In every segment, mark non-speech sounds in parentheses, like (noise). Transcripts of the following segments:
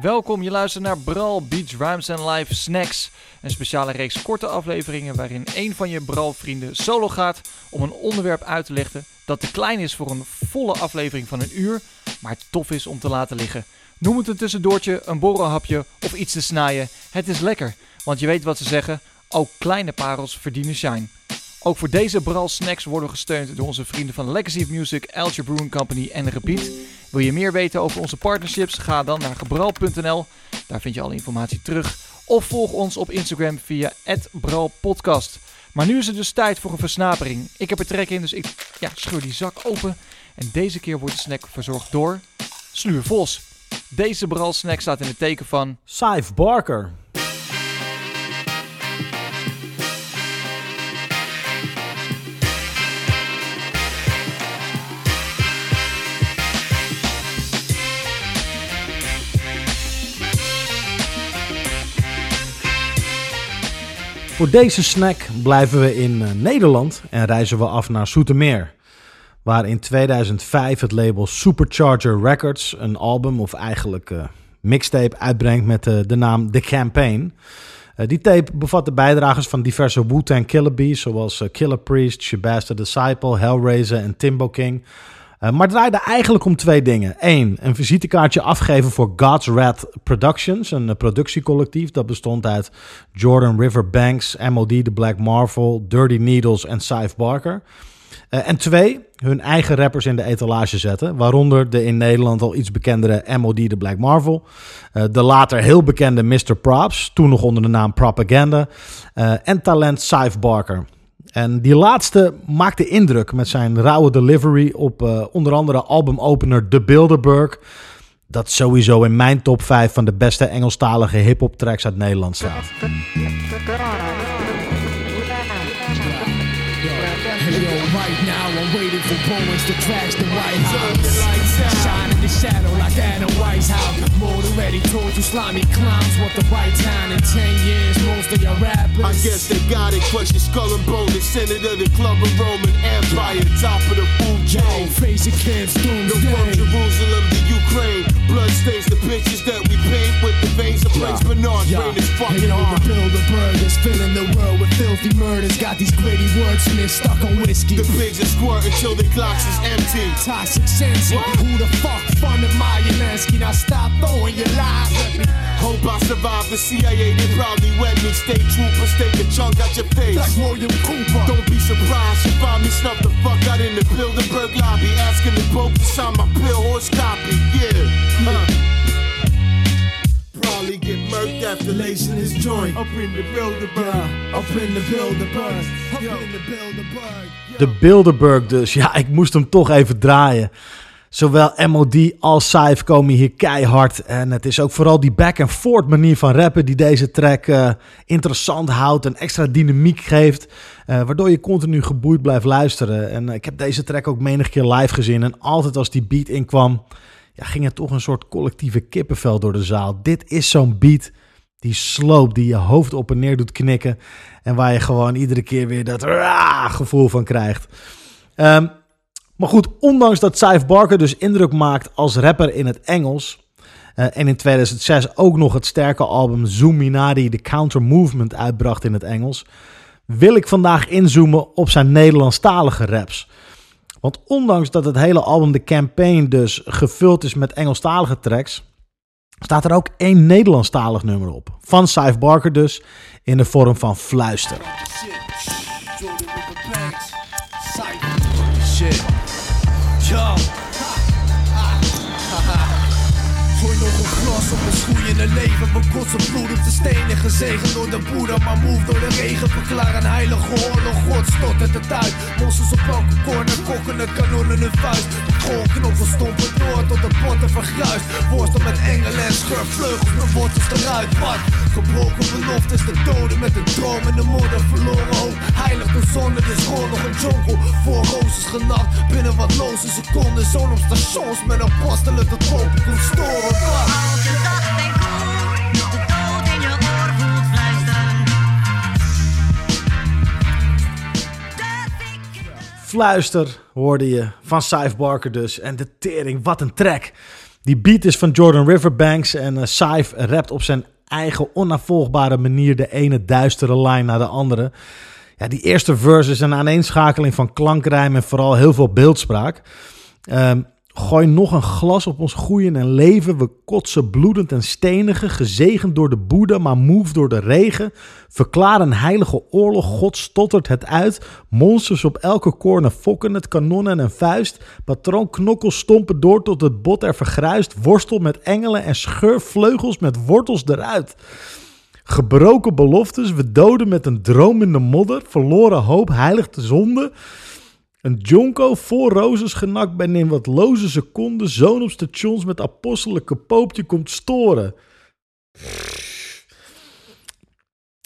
Welkom, je luistert naar Bral Beach Rhymes and Live Snacks. Een speciale reeks korte afleveringen waarin een van je Bral-vrienden solo gaat om een onderwerp uit te leggen dat te klein is voor een volle aflevering van een uur, maar tof is om te laten liggen. Noem het een tussendoortje, een borrelhapje of iets te snijden. Het is lekker, want je weet wat ze zeggen, ook kleine parels verdienen shine. Ook voor deze Bral Snacks worden gesteund door onze vrienden van Legacy of Music, Elcher Brewing Company en Repeat. Wil je meer weten over onze partnerships? Ga dan naar gebral.nl. Daar vind je alle informatie terug. Of volg ons op Instagram via @bralpodcast. Maar nu is het dus tijd voor een versnapering. Ik heb er trek in, dus ik ja, scheur die zak open. En deze keer wordt de snack verzorgd door Sluur Vos. Deze Bral snack staat in het teken van Saif Barker. Voor deze snack blijven we in eh, Nederland en reizen we af naar Soetermeer. Waar in 2005 het label Supercharger Records een album, of eigenlijk eh, mixtape, uitbrengt met eh, de naam The Campaign. Die tape bevat de bijdragers van diverse Wu-Tang Killer Bees, zoals Killer Priest, Shabazz Disciple, Hellraiser en Timbo King. Uh, maar het draaide eigenlijk om twee dingen. Eén, een visitekaartje afgeven voor God's Wrath Productions, een uh, productiecollectief dat bestond uit Jordan River Banks, MOD The Black Marvel, Dirty Needles en Saif Barker. Uh, en twee, hun eigen rappers in de etalage zetten, waaronder de in Nederland al iets bekendere MOD The Black Marvel, de later heel bekende Mr. Props, toen nog onder de naam Propaganda, en talent Saif Barker. En die laatste maakte indruk met zijn rauwe delivery op uh, onder andere albumopener The Bilderberg. Dat sowieso in mijn top 5 van de beste Engelstalige hip-hop tracks uit Nederland staat. the right time in 10 years most of your rappers. I guess they got it crush your skull and bone the of the club of Roman Empire top of the food chain. face it camps no from Jerusalem to Ukraine blood stains the pictures that we paint with the veins of Prince Bernard yeah. brain is fucking hard. the Bilderberg is filling the world with filthy murders. Got these gritty wordsmiths stuck on whiskey. The pigs are squirt until the clocks is empty. Toxic sense who the fuck funded my Yelensky now stop throwing your lies at me Hope I survive the CIA, they probably wet me. Stay trooper, stake a chunk out your face. Like William Cooper. Don't be surprised, you find me snuff the fuck out in the Bilderberg lobby. Asking the Pope to sign my pill horse copy. Yeah. Huh. Probably get murked after lacing his joint. Up in the Bilderberg. Up in the Bilderberg. Up in the Bilderberg. De Bilderberg dus. Ja, ik moest hem toch even draaien. Zowel MOD als Saif komen hier keihard. En het is ook vooral die back-and-forth manier van rappen die deze track uh, interessant houdt en extra dynamiek geeft. Uh, waardoor je continu geboeid blijft luisteren. En uh, ik heb deze track ook menig keer live gezien. En altijd als die beat inkwam, ja, ging er toch een soort collectieve kippenvel door de zaal. Dit is zo'n beat die sloopt, die je hoofd op en neer doet knikken. En waar je gewoon iedere keer weer dat gevoel van krijgt. Um, maar goed, ondanks dat Saif Barker dus indruk maakt als rapper in het Engels. Uh, en in 2006 ook nog het sterke album Zoominati The Counter Movement uitbracht in het Engels. Wil ik vandaag inzoomen op zijn Nederlandstalige raps. Want ondanks dat het hele album The Campaign dus gevuld is met Engelstalige tracks. Staat er ook één Nederlandstalig nummer op. Van Saif Barker dus. In de vorm van Fluister. Yo. Gooi nog een glas op mijn schoeiende leven. Bekotst op bloed op de stenen. Gezegend door de boer, maar move door de regen. Verklaar een heilige oorlog. God stottert het uit. Monsters op elke corner. Kokken het kanon in hun vuist. Goorknoppen stompen door tot de potten vergruist. Worstel met engelen en schurfvleugels. Mijn wortels eruit. Wat? Gebroken beloftes. De doden met een droom in de modder. Verloren hoop. Heilig de zon. Het is nog een jungle. Genacht. Binnen wat loze seconden. Zo'n op stations met apostelen tot kopen. Kon storen. Wat? Als je zacht en koel de dood in je oor voelt fluisteren. Fluister hoorde je van Saif Barker dus. En de tering, wat een track. Die beat is van Jordan Riverbanks en uh, Saif rapt op zijn eigen onnavolgbare manier de ene duistere line naar de andere. Ja, die eerste verse is een aaneenschakeling van klankrijm en vooral heel veel beeldspraak. Um, Gooi nog een glas op ons groeien en leven. We kotsen bloedend en stenigen, gezegend door de boede, maar moef door de regen. Verklaar een heilige oorlog, God stottert het uit. Monsters op elke corner fokken het, kanon en een vuist. Patroon knokkels stompen door tot het bot er vergruist. Worstel met engelen en scheur vleugels met wortels eruit. Gebroken beloftes, we doden met een droom in de modder. Verloren hoop, heiligt de zonde. Een jonko vol rozes genakt ben in wat loze seconden. Zoon op stations met apostelijke poopje komt storen.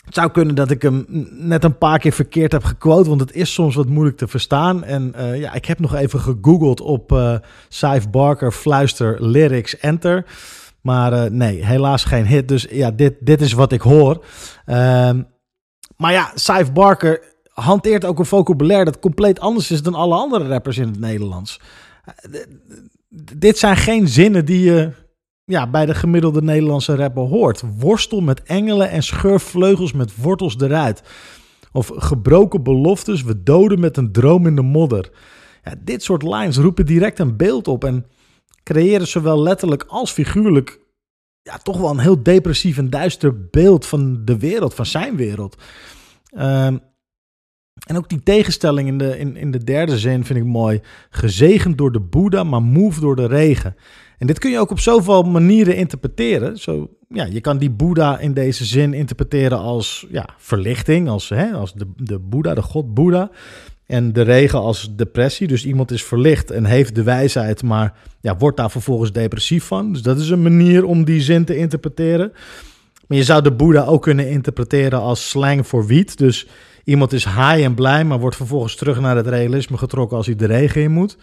Het zou kunnen dat ik hem net een paar keer verkeerd heb gequote, want het is soms wat moeilijk te verstaan. En uh, ja, ik heb nog even gegoogeld op uh, Saif Barker, fluister, lyrics, enter. Maar uh, nee, helaas geen hit. Dus ja, dit, dit is wat ik hoor. Uh, maar ja, Saif Barker hanteert ook een vocabulaire dat compleet anders is dan alle andere rappers in het Nederlands. Dit zijn geen zinnen die je ja, bij de gemiddelde Nederlandse rapper hoort. Worstel met engelen en scheur vleugels met wortels eruit. Of gebroken beloftes, we doden met een droom in de modder. Ja, dit soort lines roepen direct een beeld op en creëren zowel letterlijk als figuurlijk ja, toch wel een heel depressief en duister beeld van de wereld, van zijn wereld. Um, en ook die tegenstelling in de, in, in de derde zin vind ik mooi. Gezegend door de Boeddha, maar moef door de regen. En dit kun je ook op zoveel manieren interpreteren. Zo, ja, je kan die Boeddha in deze zin interpreteren als ja, verlichting, als, hè, als de, de Boeddha, de god Boeddha. En de regen als depressie. Dus iemand is verlicht en heeft de wijsheid, maar ja, wordt daar vervolgens depressief van. Dus dat is een manier om die zin te interpreteren. Maar je zou de Boeddha ook kunnen interpreteren als slang voor wiet. Dus Iemand is high en blij, maar wordt vervolgens terug naar het realisme getrokken als hij de regen in moet.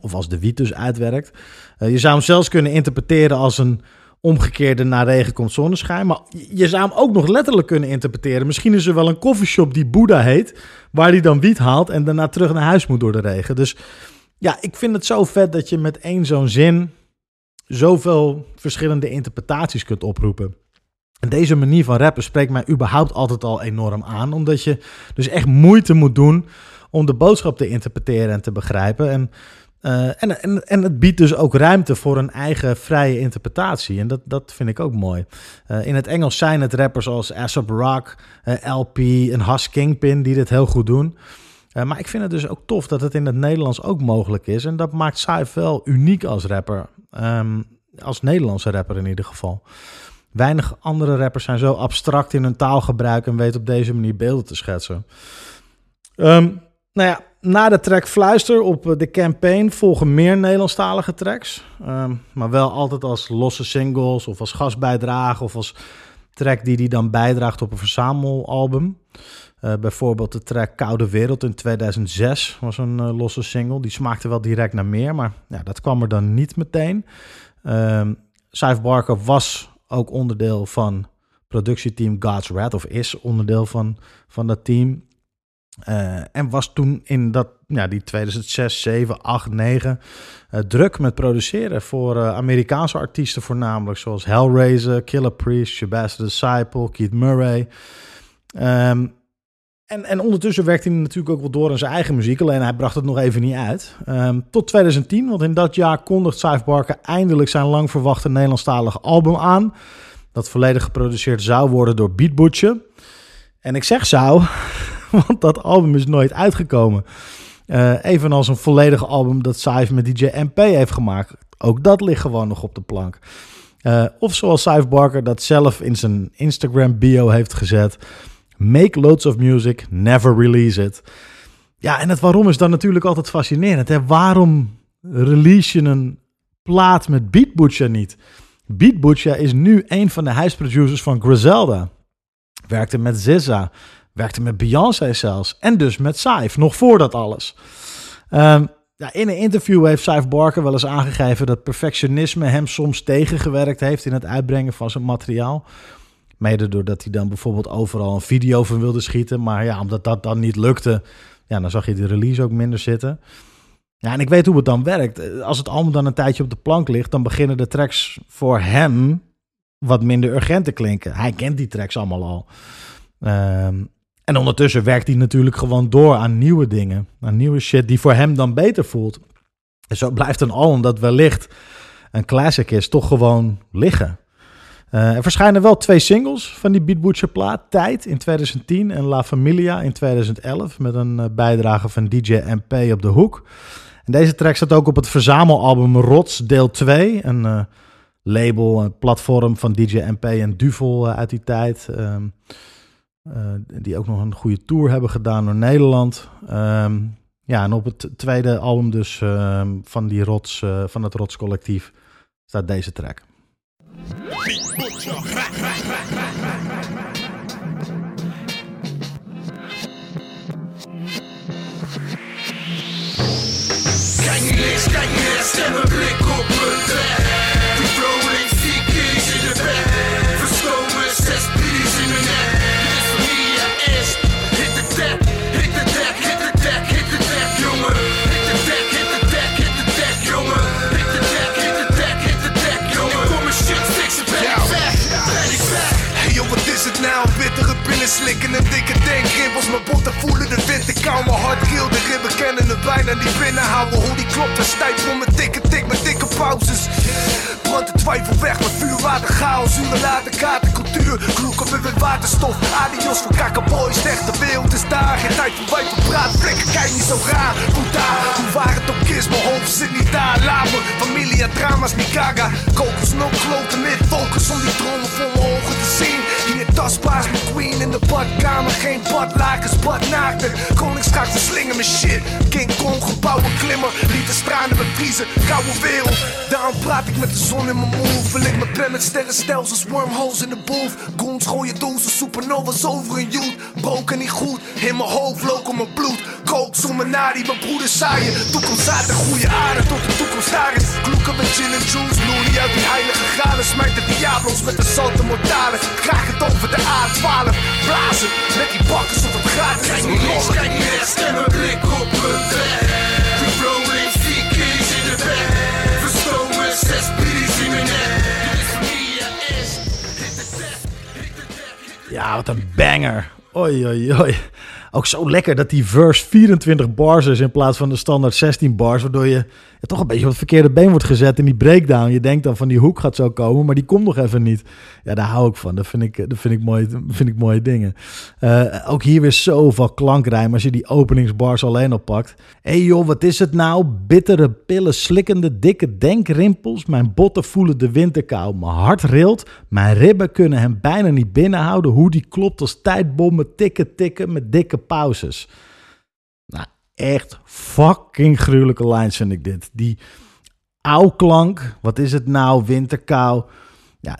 Of als de wiet dus uitwerkt. Uh, je zou hem zelfs kunnen interpreteren als een omgekeerde naar regen komt zonneschijn. Maar je zou hem ook nog letterlijk kunnen interpreteren. Misschien is er wel een koffieshop die Boeddha heet, waar hij dan wiet haalt en daarna terug naar huis moet door de regen. Dus ja, ik vind het zo vet dat je met één zo'n zin zoveel verschillende interpretaties kunt oproepen. En deze manier van rappen spreekt mij überhaupt altijd al enorm aan. Omdat je dus echt moeite moet doen om de boodschap te interpreteren en te begrijpen. En, uh, en, en, en het biedt dus ook ruimte voor een eigen vrije interpretatie. En dat, dat vind ik ook mooi. Uh, in het Engels zijn het rappers als Aesop Rock, uh, LP en Hus Kingpin die dit heel goed doen. maar ik vind het dus ook tof dat het in het Nederlands ook mogelijk is. En dat maakt Saif wel uniek als rapper. Um, als Nederlandse rapper in ieder geval. Weinig andere rappers zijn zo abstract in hun taalgebruik en weten op deze manier beelden te schetsen. Um, nou ja, na de track Fluister op eh, de campaign volgen meer Nederlandstalige tracks. Um, maar wel altijd als losse singles of als gastbijdrage of als track die hij dan bijdraagt op een verzamelalbum. Uh, bijvoorbeeld de track Koude Wereld in 2006 was een uh, losse single. Die smaakte wel direct naar meer, maar ja, dat kwam er dan niet meteen. Um, Barker was ook onderdeel van productieteam God's Wrath, of is onderdeel van, van dat team. Uh, en was toen in dat, ja, die 2006, 7, 8, 9 uh, druk met produceren voor uh, Amerikaanse artiesten voornamelijk, zoals Hellraiser, Killer Priest, Shabazz the Disciple, Keith Murray. Um, en, en ondertussen werkte hij natuurlijk ook wel door aan zijn eigen muziek, alleen hij bracht het nog even niet uit. Um, tot 2010, want in dat jaar kondigt Saif Barker eindelijk zijn lang verwachte Nederlandstalige album aan. Dat volledig geproduceerd zou worden door Beat Butcher. En ik zeg zou, (laughs) (laughs) want dat album is nooit uitgekomen. Uh, evenals een volledig album dat Saif met DJ MP heeft gemaakt. Ook dat ligt gewoon nog op de plank. Uh, of zoals Saif Barker dat zelf in zijn Instagram bio heeft gezet. Make loads of music, never release it. Ja, en het waarom is dan natuurlijk altijd fascinerend. Hè? Waarom release je een plaat met Beat Butcher niet? Beat Butcher is nu een van de huisproducers van Griselda. Werkte met SZA, werkte met Beyoncé zelfs. En dus met Saif, nog voor dat alles. Um, ja, in een interview heeft Saif Barker wel eens aangegeven dat perfectionisme hem soms tegengewerkt heeft in het uitbrengen van zijn materiaal. Mede doordat hij dan bijvoorbeeld overal een video van wilde schieten. Maar ja, omdat dat dan niet lukte, ja, dan zag je de release ook minder zitten. Ja, en ik weet hoe het dan werkt. Als het album dan een tijdje op de plank ligt, dan beginnen de tracks voor hem wat minder urgent te klinken. Hij kent die tracks allemaal al. Ehm, en ondertussen werkt hij natuurlijk gewoon door aan nieuwe dingen. Aan nieuwe shit die voor hem dan beter voelt. En zo blijft een album dat wellicht een classic is, toch gewoon liggen. Eh, er verschijnen wel twee singles van die Beat Butcher plaat. Tijd in 2010 en La Familia in 2011. Met een eh, bijdrage van DJ MP op de hoek. En deze track staat ook op het verzamelalbum Rots deel 2. Een eh, label, een platform van DJ MP en Duvel uit die tijd. Ehm, eh, die ook nog een goede tour hebben gedaan door Nederland. Ehm, ja, en op het tweede album dus ehm, van, die rots, eh, van het Rots collectief staat deze track. Mijn botten voelen de winter kou. Mijn hart keel, de ribben kennen het bijna niet binnenhouden. Hoe die klopt, er stijf voor mijn dikke tik met dikke pauzes. Brand de twijfel weg met vuur, water, chaos. Uren later, kaarten, cultuur. Kloeken we met waterstof. Adios voor kakkerboys, echt de wereld is daar. Geen tijd voor wijf praat, flikker, kijk niet zo raar. Goed daar, hoe waar het ook is, mijn hoofd zit niet daar. Laat me, familie en drama's, niet gaga. Kokos, no kloten, met focus om die dromen voor mijn ogen te zien. Hier tastbaar is mijn queen in de badkamer. Geen badlakens, badnaakten. Koningsschaak verslingen mijn shit. King Kong, gebouwen klimmen. Lieten stralen met vriezen, koude wereld. Daarom praat ik met de zon in mijn move. Vul ik mijn pen met sterrenstelsels, wormholes in de boef. Goons gooien dozen, supernovas over een youth. Broken niet goed, in mijn hoofd, loco mijn bloed. Kook, zoomen naar die mijn broeder zaaien. Toekomst uit de goede aarde, tot de toekomst daar is. Kloeken met gin en juice, loerie uit die heilige graden. Smijt de diablos met de zoute mortale. Graag het de A12. Blazen, met die bakkers op het gratis. Kijk niet links, kijk niet rechts, stem een blik op het weg. Die rolling vier keys in de bek. Verstomen, zes biddies in mijn nek. Is is. De de de Ja, wat een banger. Oei, oei, oei. Ook zo lekker dat die verse 24 bars is in plaats van de standaard 16 bars. Waardoor je toch een beetje op het verkeerde been wordt gezet in die breakdown. Je denkt dan van die hoek gaat zo komen, maar die komt nog even niet. Ja, daar hou ik van. Dat vind ik, dat vind ik, mooi, vind ik mooie dingen. Eh, ook hier weer zoveel klankrijm als je die openingsbars alleen oppakt. Hé hey joh, wat is het nou? Bittere pillen, slikkende, dikke denkrimpels. Mijn botten voelen de winterkou. Mijn hart rilt. Mijn ribben kunnen hem bijna niet binnenhouden. Hoe die klopt als tijdbommen tikken, tikken met dikke pauzes. Echt fucking gruwelijke lines vind ik dit. Die klank, wat is het nou, winterkou. Ja,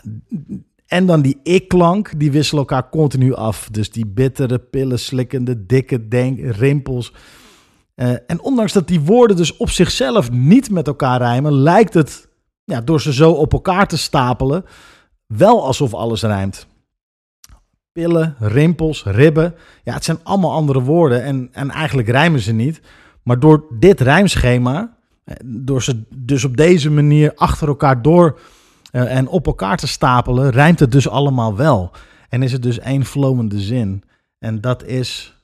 en dan die ik-klank, die wisselen elkaar continu af. Dus die bittere, pillen slikkende, dikke denk, rimpels. Eh, en ondanks dat die woorden dus op zichzelf niet met elkaar rijmen, lijkt het, ja, door ze zo op elkaar te stapelen, wel alsof alles rijmt. Pillen, rimpels, ribben. Ja, het zijn allemaal andere woorden en, en eigenlijk rijmen ze niet. Maar door dit rijmschema, eh, door ze dus op deze manier achter elkaar door eh, en op elkaar te stapelen, rijmt het dus allemaal wel. En is het dus één flowende zin. En dat is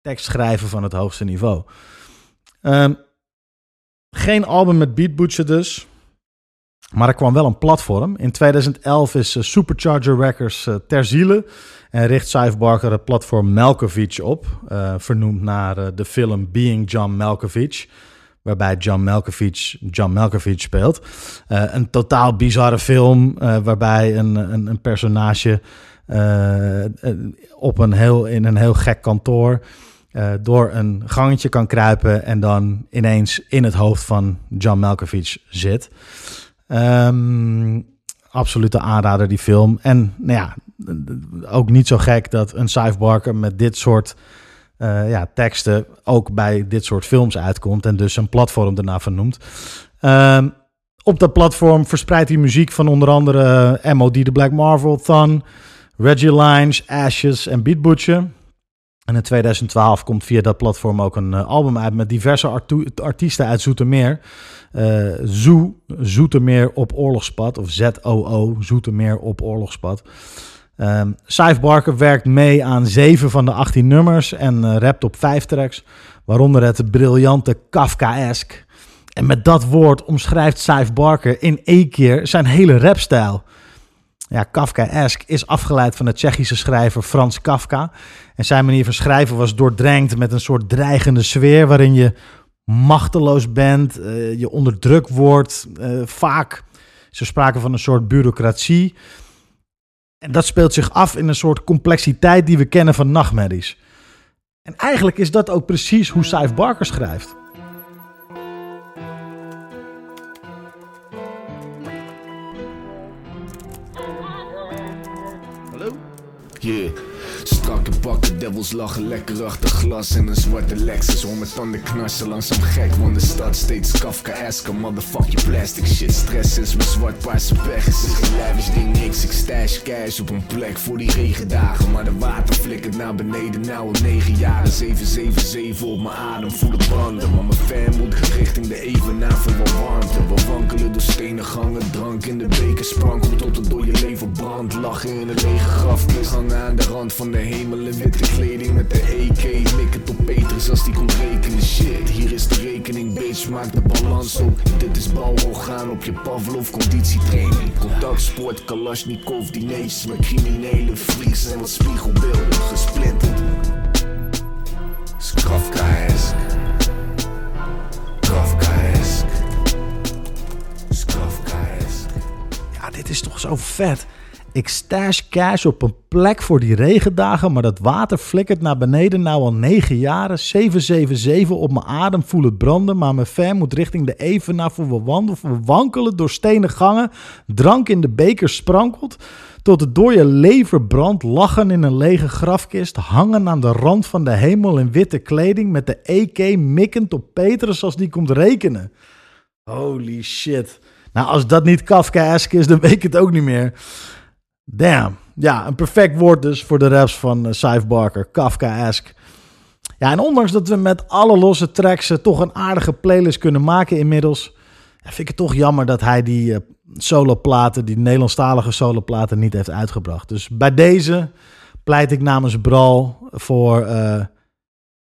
tekstschrijven van het hoogste niveau. Ehm, geen album met Beat dus. Maar er kwam wel een platform. In 2011 is eh, Supercharger Records eh, ter ziele. En richt Saif Barker het platform Malkovich op. eh, vernoemd naar de film Being John Malkovich. Waarbij John Malkovich John Malkovich speelt. Een totaal bizarre film. waarbij een, een, een personage op een heel, in een heel gek kantoor. door een gangetje kan kruipen. En dan ineens in het hoofd van John Malkovich zit. Ehm, absolute aanrader, die film. En nou ja, ook niet zo gek dat een Saif Barker met dit soort eh, ja, teksten ook bij dit soort films uitkomt. En dus een platform daarna vernoemt. Ehm, op dat platform verspreidt hij muziek van onder andere eh, MOD The Black Marvel, Thun, Reggie Lines, Ashes en Beat Butcher. En in 2012 komt via dat platform ook een eh, album uit met diverse artiesten uit Zoetermeer. Eh Zoo, Zoetermeer op oorlogspad, of ZOO, Zoetermeer op oorlogspad. Ehm Saif Barker werkt mee aan zeven van de 18 nummers en eh, rapt op vijf tracks, waaronder het briljante Kafkaesk. En met dat woord omschrijft Saif Barker in één keer zijn hele rapstijl. Ja, Kafkaesk is afgeleid van de Tsjechische schrijver Frans Kafka. En zijn manier van schrijven was doordrenkt met een soort dreigende sfeer waarin je machteloos bent, eh, je onderdrukt wordt. eh, vaak ze spraken van een soort bureaucratie. En dat speelt zich af in een soort complexiteit die we kennen van nachtmerries. En eigenlijk is dat ook precies hoe Saif Barker schrijft. Yeah. Bakken, devils lachen lekker achter glas En een zwarte Lexus. Om met tanden knarsen Langzaam gek, want de stad steeds Kafka-eske Motherfuck plastic shit Stress is mijn zwart-paarse pech. Het is geen ding, niks. Ik stash cash op een plek voor die regendagen. Maar de water flikkert naar beneden Nou al negen jaren. 777 op mijn adem Voel het branden. Maar mijn fan moet richting de evenaar Veel wat warmte. We wankelen door stenen gangen Drank in de beker. Sprankelt tot het door je leven brandt. Lachen in een lege grafkist Hangen aan de rand van de hemel witte kleding met de AK Mikken tot Petrus als die komt rekenen. Shit, hier is de rekening bitch, maak de balans op. Dit is balorgaan op je Pavlov conditietraining. Contactsport, Kalashnikov, diners met criminele freaks En wat spiegelbeelden gesplinterd Is Kafkaesk Kafkaesk Ja, dit is toch zo vet. Ik stash cash op een plek voor die regendagen, maar dat water flikkert naar beneden nou al negen jaren. 777 op mijn adem, voel het branden, maar mijn fan moet richting de evenaar voor we wandelen. We wankelen door stenen gangen, drank in de beker sprankelt, tot het door je lever brandt, lachen in een lege grafkist, hangen aan de rand van de hemel in witte kleding, met de EK mikkend op Petrus als die komt rekenen. Holy shit. Nou, als dat niet Kafkaesk is, dan weet ik het ook niet meer. Damn. Ja, een perfect woord dus voor de raps van uh, Barker. Kafkaesk. Ja, en ondanks dat we met alle losse tracks eh, toch een aardige playlist kunnen maken inmiddels... Vind ik het toch jammer dat hij die eh, soloplaten, die Nederlandstalige soloplaten, niet heeft uitgebracht. Dus bij deze pleit ik namens Bral voor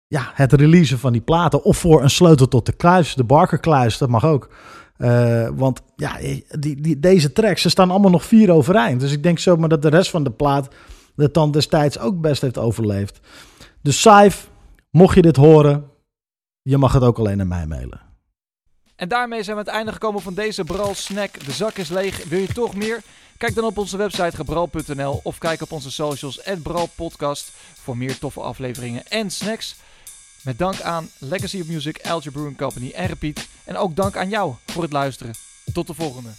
ja, het releasen van die platen. Of voor een sleutel tot de kluis, de Barker-kluis, dat mag ook. Eh, want ja, die, die, deze tracks, ze staan allemaal nog vier overeind. Dus ik denk zomaar dat de rest van de plaat het dan destijds ook best heeft overleefd. Dus Saif, mocht je dit horen, je mag het ook alleen naar mij mailen. En daarmee zijn we aan het einde gekomen van deze Bral Snack. De zak is leeg. Wil je toch meer? Kijk dan op onze website gebral.nl of kijk op onze socials @bralpodcast voor meer toffe afleveringen en snacks. Met dank aan Legacy of Music, Algebra Brewing Company en Repeat. En ook dank aan jou voor het luisteren. Tot de volgende.